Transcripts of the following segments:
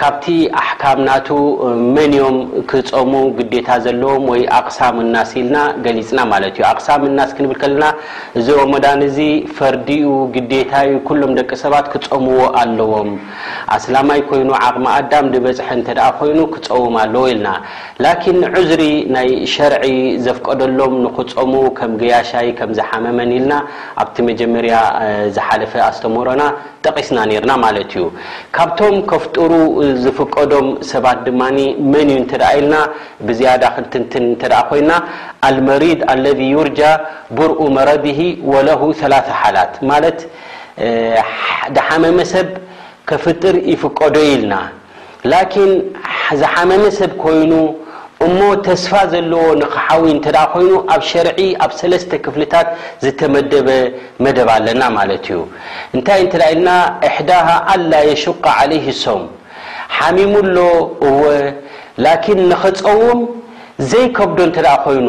ካብቲ ኣሕካም ናቱ መን ኢዮም ክጸሙ ግዴታ ዘለዎም ወይ ኣቅሳም ናስ ኢልና ገሊጽና ማለት ኢዩ። ኣቅሳም ናስ ክንብል ከለና እዚ ሮሞዳን እዚ ፈርዲ ኢዩ ግዴታ ኢዩ ኩሎም ደቂ ሰባት ክጸምዎ ኣለዎም። ኣስላማይ ኮይኑ ዓቅሚ ኣዳም ድበጽሐ እንተድኣ ኮይኑ ክጸውም ኣለዎ ኢልና። ላኪን ዑዝሪ ናይ ሸርዒ ዘፍቀደሎም ንክጸሙ ከም ገያሻይ ከም ዝሓመመን ኢልና ኣብቲ መጀመርያ ዝሓለፈ ኣስተምህሮና ጠቒስና ኔርና ማለት እዩ። ካብቶም ከፍጥሩ ዝፍቀዶም ሰባት ድማ መን እዩ እንተ ኢልና ብዝያዳ ክንትንትን እንተ ኮይና፣ ኣልመሪድ ኣለዚ ዩርጃ ቡርኡ መረዲሂ ወለሁ ሰላሰ ሓላት ማለት ድሓመመ ሰብ ከፍጥር ይፍቀዶ ኢልና። ላኪን ዝሓመመ ሰብ ኮይኑ እሞ ተስፋ ዘለዎ ንክሓውይ እንተ ኮይኑ ኣብ ሸርዒ ኣብ ሰለስተ ክፍልታት ዝተመደበ መደብ ኣለና ማለት እዩ እንታይ እንተ ኢልና እሕዳሃ ኣላ የሹቃ ዓለይህ ሶም ሓሚሙ ኣሎ እወ ላኪን ንክፀውም ዘይከብዶ እንተ ኮይኑ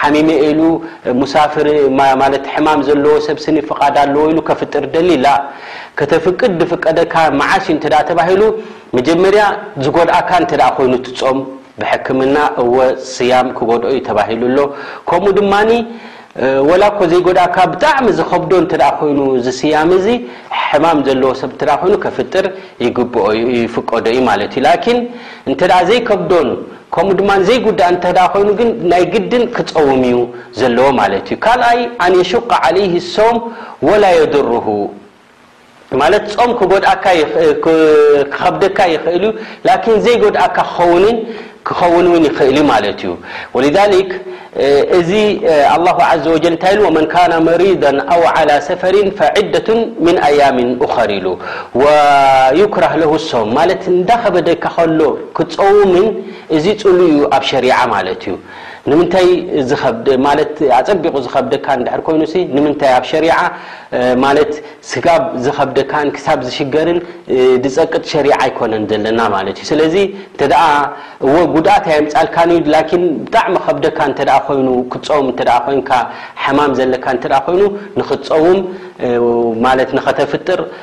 ሓሚመ ኢሉ ሙሳፍር ማለት ሕማም ዘለዎ ሰብ ስኒ ፍቃድ ኣለዎ ኢሉ ከፍጥር ደሊ ላእ ከተፍቅድ ድፍቀደካ መዓስ እዩ እንተ ተባሂሉ መጀመርያ ዝጎድኣካ እንተ ኮይኑ ትጾም ብሕክምና እወ ስያም ክጎድኦ እዩ ተባሂሉ ኣሎ ከምኡ ድማ ወላ እኮ ዘይጎድኣካ ብጣዕሚ ዝኸብዶ እንተ ኮይኑ እዚ ስያመ እዚ ሕማም ዘለዎ ሰብ እንተ ኮይኑ ከፍጥር ይግብኦ እዩ ይፍቀዶ እዩ ማለት እዩ ላኪን እንተ ዘይከብዶን ከምኡ ድማ ዘይጉዳእ እንተ ኮይኑ ግን ናይ ግድን ክጸውም እዩ ዘለዎ ማለት እዩ ካልኣይ ኣን የሹቀ ዓለይህ ሶም ወላ የድሩሁ ማለት ጾም ክጎድኣካ ይኽእ ክኸብደካ ይኽእል እዩ ላኪን ዘይጎድኣካ ክኸውንን ክኸውን ውን ይኽእል እዩ ማለት እዩ ወሊዛሊክ እዚ ኣላሁ ዓዘ ወጀል እንታይ ኢሉ ወመን ካነ መሪደን ኣው ዓላ ሰፈሪን ፈዕደቱን ምን ኣያሚን ኡኸር ኢሉ ወዩክራህ ለሁ ሶም ማለት እንዳኸበደካ ከሎ ክጸውምን እዚ ጽሉ እዩ ኣብ ሸሪዓ ማለት እዩ ንምንታይ ዝኸብድ ማለት ኣጸቢቑ ዝኸብደካን ድሕር ኮይኑሲ ንምንታይ ኣብ ሸሪዓ ማለት ስጋብ ዝኸብደካን ክሳብ ዝሽገርን ዝጸቅጥ ሸሪዓ ኣይኮነን ዘለና ማለት እዩ ስለዚ እንተ እወ ጉድኣት ኣየምጻልካን እዩ ላኪን ብጣዕሚ ከብደካ እንተ ኮይኑ ክትጸውም እንተ ኮይንካ ሕማም ዘለካ እንተ ኮይኑ ንክትጸውም ማለት ንኸተፍጥር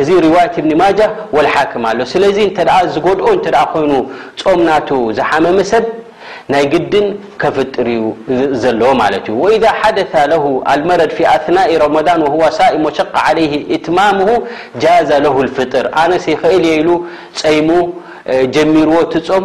እዚ ሪዋየት እብኒ ማጃህ ወልሓክም ኣሎ ስለዚ እንተ ዝጎድኦ እንተ ኮይኑ ጾም ናቱ ዝሓመመ ሰብ ናይ ግድን ከፍጥር እዩ ዘለዎ ማለት እዩ ወኢዛ ሓደታ ለሁ ኣልመረድ ፊ ኣትናኢ ረመዳን ወሁዋ ሳኢም ወሸቀ ዓለይህ ኢትማምሁ ጃዘ ለሁ ልፍጥር ኣነስ ይኽእል እየ ኢሉ ጸይሙ ጀሚርዎ እቲ ጾም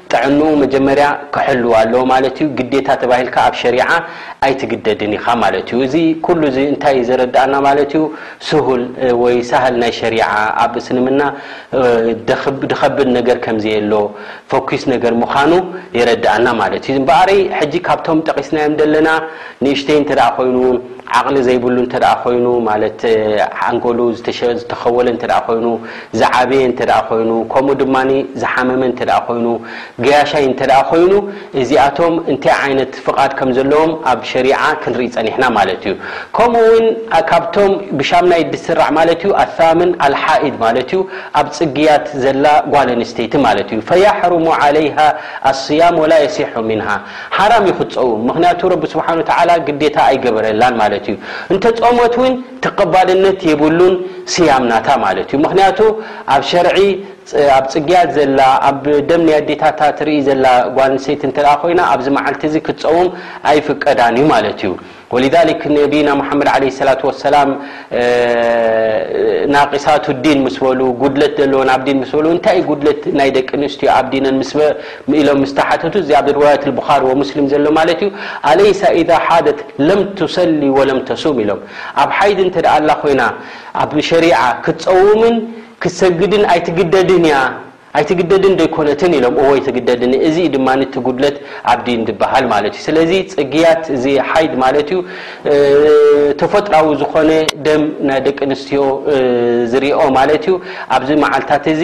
ጥዕንኡ መጀመርያ ክሕልው ኣለዎ ማለት እዩ። ግዴታ ተባሂልካ ኣብ ሸሪዓ ኣይትግደድን ኢኻ ማለት እዩ። እዚ ኩሉ እዚ እንታይ እዩ ዘረድኣና ማለት እዩ? ስሁል ወይ ሳህል ናይ ሸሪዓ ኣብ እስልምና ድኸብድ ነገር ከምዘየሎ ፈኲስ ነገር ምዃኑ የረድኣና ማለት እዩ። እምበኣርይ ሕጂ ካብቶም ጠቒስናዮም ዘለና ንእሽተይ እንተድኣ ኮይኑ ዓቕሊ ዘይብሉ እንተድኣ ኮይኑ ማለት ሓንጎሉ ዝተኸወለ እንተድኣ ኮይኑ ዝዓበየ እንተደኣ ኮይኑ ከምኡ ድማ ዝሓመመ እንተደኣ ኮይኑ ገያሻይ እንተደኣ ኮይኑ እዚኣቶም እንታይ ዓይነት ፍቓድ ከም ዘለዎም ኣብ ሸሪዓ ክንርኢ ጸኒሕና ማለት እዩ። ከምኡ ውን ካብቶም ብሻምናይ ዝስራዕ ማለት እዩ ኣሳምን ኣልሓኢድ ማለት እዩ ኣብ ጽግያት ዘላ ጓል ኣንስተይቲ ማለት እዩ ፈያሕሩሙ ዓለይሃ ኣስያም ወላ የሲሑ ምንሃ ሓራም እዩ ክትጸውም ምኽንያቱ ረቢ ስብሓን ወተዓላ ግዴታ ኣይገበረላን ማለት እዩ እንተጾመት ውን ተቀባልነት የብሉን ስያምናታ ማለት እዩ ምክንያቱ ኣብ ሸርዒ ኣብ ፅግያት ዘላ ኣብ ደም ናይ ኣዴታታ ትርኢ ዘላ ጓልንሰይቲ እንተ ኮይና ኣብዚ መዓልቲ እዚ ክትፀውም ኣይፍቀዳን እዩ ማለት እዩ ወሊዛሊክ ነቢና መሓመድ ዓለ ሰላት ወሰላም ናቂሳቱ ዲን ምስ በሉ ጉድለት ዘለዎን ኣብ ዲን ምስ በሉ እንታይ ጉድለት ናይ ደቂ ኣንስትዮ ኣብ ዲነን ምስ ኢሎም ምስ ተሓተቱ እዚ ኣብ ርዋያት ኣልቡኻሪ ወሙስሊም ዘሎ ማለት እዩ ኣለይሰ ኢዛ ሓደት ለም ቱሰሊ ወለም ተሱም ኢሎም ኣብ ሓይድ እንተ ኣላ ኮይና ኣብ ሸሪዓ ክትፀውምን ክትሰግድን ኣይትግደድን እያ ኣይትግደድን ዶ ኣይኮነትን ኢሎም እወ ኣይትግደድን እዚ እዩ ድማ እቲ ጉድለት ኣብ ዲን ድበሃል ማለት እዩ ስለዚ ፅግያት እዚ ሓይድ ማለት እዩ ተፈጥራዊ ዝኾነ ደም ናይ ደቂ ኣንስትዮ ዝርኦ ማለት እዩ ኣብዚ መዓልታት እዚ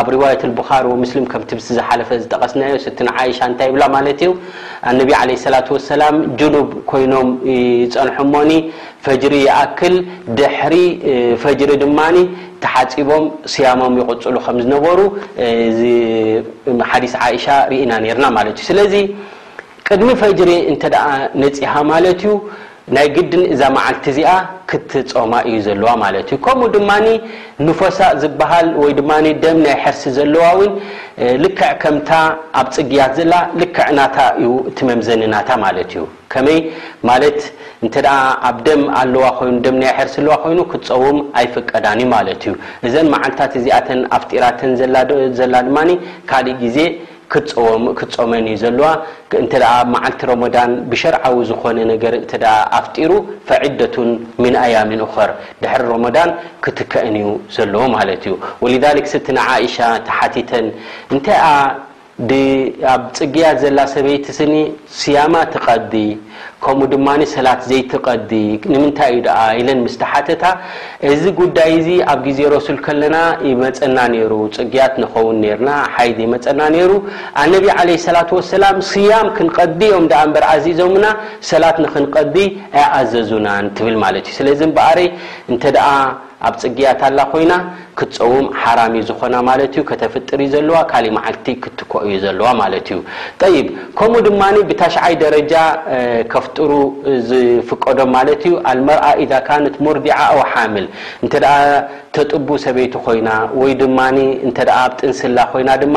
ኣብ ሪዋየት ኣልቡኻሪ ወሙስሊም ከምቲ ምስቲ ዝሓለፈ ዝጠቐስናዮ ስትና ዓኢሻ እንታይ ይብላ ማለት እዩ ኣነቢ ዓለይሂ ሰላቱ ወሰላም ጁኑብ ኮይኖም ይጸንሑ እሞኒ ፈጅሪ ይኣክል ድሕሪ ፈጅሪ ድማ ተሓጺቦም ስያሞም ይቕጽሉ ከም ዝነበሩ እዚ ሓዲስ ዓኢሻ ርኢና ኔርና ማለት እዩ ስለዚ ቅድሚ ፈጅሪ እንተድኣ ነጺሃ ማለት እዩ፣ ናይ ግድን እዛ መዓልቲ እዚኣ ክትጾማ እዩ ዘለዋ ማለት እዩ። ከምኡ ድማ ንፈሳእ ዝበሃል ወይ ድማ ደም ናይ ሕርሲ ዘለዋ እውን ልክዕ ከምታ ኣብ ጽግያት ዘላ ልክዕ ናታ እዩ እቲ መምዘኒ ናታ ማለት እዩ። ከመይ ማለት እንተድኣ ኣብ ደም ኣለዋ ኮይኑ ደም ናይ ሕርሲ ኣለዋ ኮይኑ ክትጸውም ኣይፍቀዳን እዩ ማለት እዩ። እዘን መዓልታት እዚኣተን ኣፍጢራተን ዘላ ዘላ ድማ ካሊእ ግዜ ክትጸወም ክትጾመን እዩ ዘለዋ እንተ ኣብ መዓልቲ ሮሞዳን ብሸርዓዊ ዝኾነ ነገር እንተ ኣፍጢሩ ፈዒደቱን ሚን ኣያሚን ኡኸር ድሕሪ ሮሞዳን ክትከእን እዩ ዘለዎ ማለት እዩ ወሊዛሊክ ስትና ዓኢሻ ተሓቲተን እንተ ብ ኣብ ጽግያት ዘላ ሰበይቲ ስኒ ስያማ ትቀዲ ከምኡ ድማ ሰላት ዘይትቀዲ ንምንታይ እዩ ደኣ ኢለን ምስ ተሓተታ እዚ ጉዳይ እዚ ኣብ ግዜ ረሱል ከለና ይመጸና ነይሩ ጽግያት ንኸውን ነርና ሓይድ የመጸና ነይሩ ኣነቢ ዓለይሂ ሰላቱ ወሰላም ስያም ክንቀዲ እዮም ደኣ እምበር ኣዚዞምና ሰላት ንኽንቀዲ ኣይኣዘዙናን ትብል ማለት እዩ ስለዚ እምበኣረይ እንተደኣ ኣብ ጽግያ ታላ ኮይና ክትጸውም ሓራም እዩ ዝኾና ማለት እዩ ከተፍጥር እዩ ዘለዋ ካሊእ መዓልቲ ክትትኮኦ እዩ ዘለዋ ማለት እዩ ጠይብ ከምኡ ድማ ብታሽዓይ ደረጃ ከፍጥሩ ዝፍቀዶም ማለት እዩ ኣልመርኣ ኢዛ ካነት ሙርዲዓ ኣው ሓምል እንተ ተጥቡ ሰበይቲ ኮይና ወይ ድማ እንተ ኣብ ጥንስላ ኮይና ድማ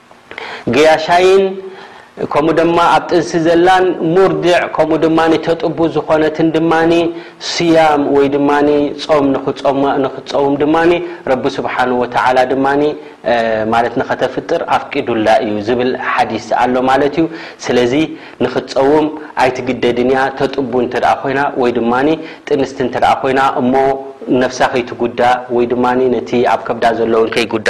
ገያሻይን ከምኡ ደማ ኣብ ጥንሲ ዘላን ሙርዲዕ ከምኡ ድማ ተጥቡ ዝኾነትን ድማ ስያም ወይ ድማ ጾም ንክትጸውም ድማ ረቢ ስብሓን ወተዓላ ድማ ማለት ንኸተፍጥር ኣፍቂዱላ እዩ ዝብል ሓዲስ ኣሎ ማለት እዩ ስለዚ ንክትጸውም ኣይትግደድን እያ ተጥቡ እንተ ኮይና ወይ ድማ ጥንስቲ እንተ ኮይና እሞ ነፍሳ ከይትጉዳ ወይ ድማ ነቲ ኣብ ከብዳ ዘለውን ከይጉዳ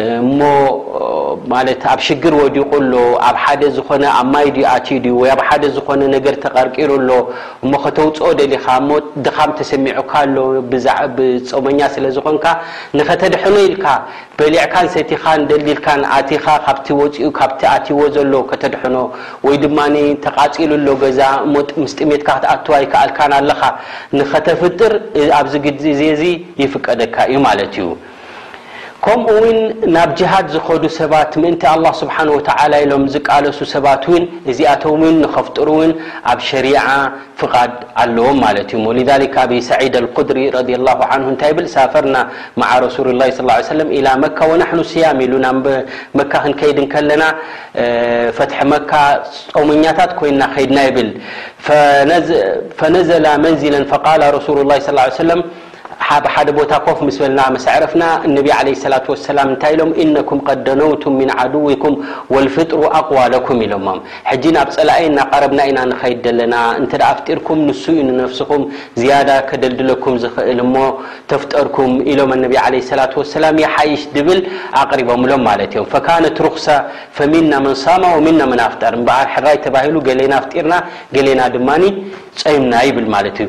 እሞ ማለት ኣብ ሽግር ወዲቁ ኣሎ ኣብ ሓደ ዝኮነ ኣብ ማይ ድዩ ኣትዩ ድዩ ወይ ኣብ ሓደ ዝኮነ ነገር ተቀርቂሩ ኣሎ እሞ ከተውጽኦ ደሊካ እሞ ድካም ተሰሚዑካ ኣሎ ብዛዕብ ጾመኛ ስለ ዝኮንካ ንከተድሕኖ ኢልካ በሊዕካን ሰቲካን ደልዲልካን ኣቲካ ካብቲ ወጺኡ ካብቲ ኣትይዎ ዘሎ ከተድሕኖ ወይ ድማ ተቃጺሉ ኣሎ ገዛ እሞ ምስ ጥሜትካ ክትኣትዎ ኣይከኣልካን ኣለካ ንከተፍጥር ኣብዚ ግዜ እዚ ይፍቀደካ እዩ ማለት እዩ ከምኡ ውን ናብ ጅሃድ ዝኸዱ ሰባት ምእንቲ ኣላህ ስብሓነሁ ወተዓላ ኢሎም ዝቃለሱ ሰባት ውን እዚኣቶም ውን ንኸፍጥሩ ውን ኣብ ሸሪዓ ፍቓድ ኣለዎም ማለት እዩሞ ሊዛሊክ ኣቢ ሰዒድ ኣልኹድሪ ረዲየላሁ ዓንሁ እንታይ ይብል ሳፈርና መዓ ረሱሉላሂ ሰለላሁ ዓለይሂ ወሰለም ኢላ መካ ወነሕኑ ሲያም ኢሉ ናብ መካ ክንከይድ እንከለና ፈትሒ መካ ጾመኛታት ኮይንና ከይድና ይብል ፈነዘላ መንዚለን ፈቃለ ረሱሉላሂ ሰለላሁ ዓለይሂ ወሰለም ኣብ ሓደ ቦታ ኮፍ ምስ በልና ምስ ኣዕረፍና ነቢ ዓለይሂ ሰላቱ ወሰላም እንታይ ኢሎም ኢነኩም ቀድ ደነውቱም ሚን ዓዱዊኩም ወልፍጥሩ ኣቅዋ ለኩም ኢሎሞም ሕጂ ናብ ፀላኢ እናቀረብና ኢና ንኸይድ ዘለና እንተ ኣፍጢርኩም ንሱ እዩ ንነፍስኹም ዝያዳ ከደልድለኩም ዝኽእል እሞ ተፍጠርኩም ኢሎም ነቢ ዓለይሂ ሰላቱ ወሰላም ይሓይሽ ድብል ኣቅሪቦምሎም ማለት እዮም ፈካነት ሩኽሳ ፈሚና መን ሳማ ወሚና መን ኣፍጠር እምበኣር ሕራይ ተባሂሉ ገሌና ኣፍጢርና ገሌና ድማ ፀይምና ይብል ማለት እዩ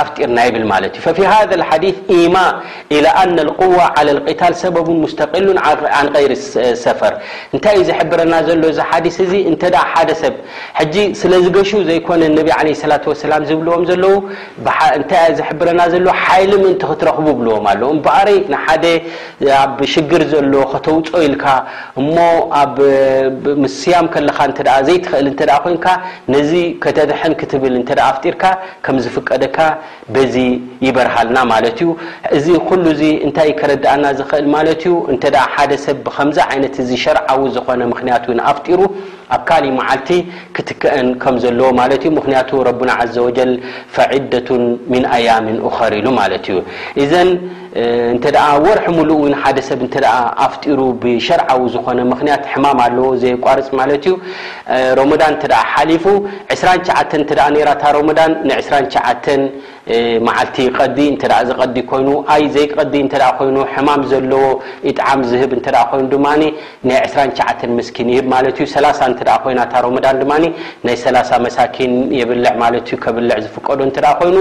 ኣፍጢርና ይብል ማለት እዩ። ፈፊ ሃዘ ልሓዲት ኢማ ኢላ ኣነ ልቁዋ ዓለ ልቂታል ሰበቡን ሙስተቂሉን ዓን ገይሪ ሰፈር። እንታይ እዩ ዝሕብረና ዘሎ እዚ ሓዲስ እዚ እንተ ደኣ ሓደ ሰብ ሕጂ ስለ ዝገሹ ዘይኮነ ነቢ ዓለይሂ ሰላቱ ወሰላም ዝብልዎም ዘለዉ እንታይ እዩ ዝሕብረና ዘሎ ሓይሊ ምእንቲ ክትረኽቡ ይብልዎም ኣሎ እምበኣረይ ንሓደ ኣብ ሽግር ዘሎ ከተውጾ ኢልካ እሞ ኣብ ምስያም ከለኻ እንተ ዘይትኸእል እንተ ኮይንካ ነዚ ከተድሕን ክትብል እንተ ኣፍጢርካ ከም ዝፍቀደካ በዚ ይበርሃልና ማለት እዩ። እዚ ኩሉ እዚ እንታይ ከረድኣና ዝኸእል ማለት እዩ እንተ ሓደ ሰብ ብኸምዚ ዓይነት እዚ ሸርዓዊ ዝኾነ ምክንያት እውን ኣፍጢሩ ኣብ ካሊእ መዓልቲ ክትከእን ከም ዘለዎ ማለት እዩ ምክንያቱ ረቡና ዓዘ ወጀል ፈዒደቱን ሚን ኣያሚን ኡኸር ኢሉ ማለት እዩ። ኢዘን እንተደኣ ወርሒ ምሉእ እውን ሓደ ሰብ እንተደኣ ኣፍጢሩ ብሸርዓዊ ዝኾነ ምኽንያት ሕማም ኣለዎ ዘየቋርጽ ማለት እዩ ሮሞዳን እንተደኣ ሓሊፉ ዕስራን ትሽዓተን እንተደኣ ነይራ እታ ሮሞዳን ንዕስራን ትሽዓተን መዓልቲ ይቀዲ እንተደኣ ዝቀዲ ኮይኑ ኣይ ዘይቀዲ እንተደኣ ኮይኑ ሕማም ዘለዎ ኢጥዓም ዝህብ እንተደኣ ኮይኑ ድማ ናይ ዕስራን ትሽዓተን ምስኪን ይህብ ማለት እዩ ሰላሳ እንተ ኮይና እታ ሮመዳን ድማ ናይ ሰላሳ መሳኪን የብልዕ ማለት እዩ ከብልዕ ዝፍቀዶ እንተ ኮይኑ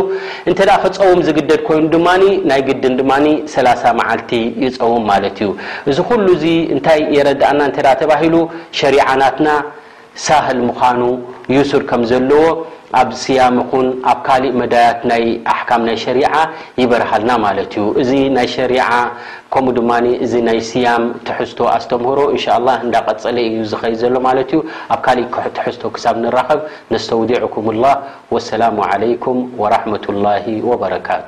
እንተ ከጸውም ዝግደድ ኮይኑ ድማ ናይ ግድን ድማ ሰላሳ መዓልቲ ይጸውም ማለት እዩ እዚ ኩሉ እዚ እንታይ የረድኣና እንተ ተባሂሉ ሸሪዓ ናትና ሳህል ምዃኑ ዩሱር ከም ዘለዎ ኣብ ስያም ይኹን ኣብ ካሊእ መዳያት ናይ ኣሕካም ናይ ሸሪዓ ይበርሃልና ማለት እዩ። እዚ ናይ ሸሪዓ ከምኡ ድማ እዚ ናይ ስያም ትሕዝቶ ኣስተምህሮ እንሻላህ እንዳቀፀለ እዩ ዝኸይድ ዘሎ ማለት እዩ። ኣብ ካሊእ ትሕዝቶ ክሳብ ንራኸብ ነስተውዲዕኩሙላህ ወሰላሙ ዓለይኩም ወራሕመቱላሂ ወበረካቱ።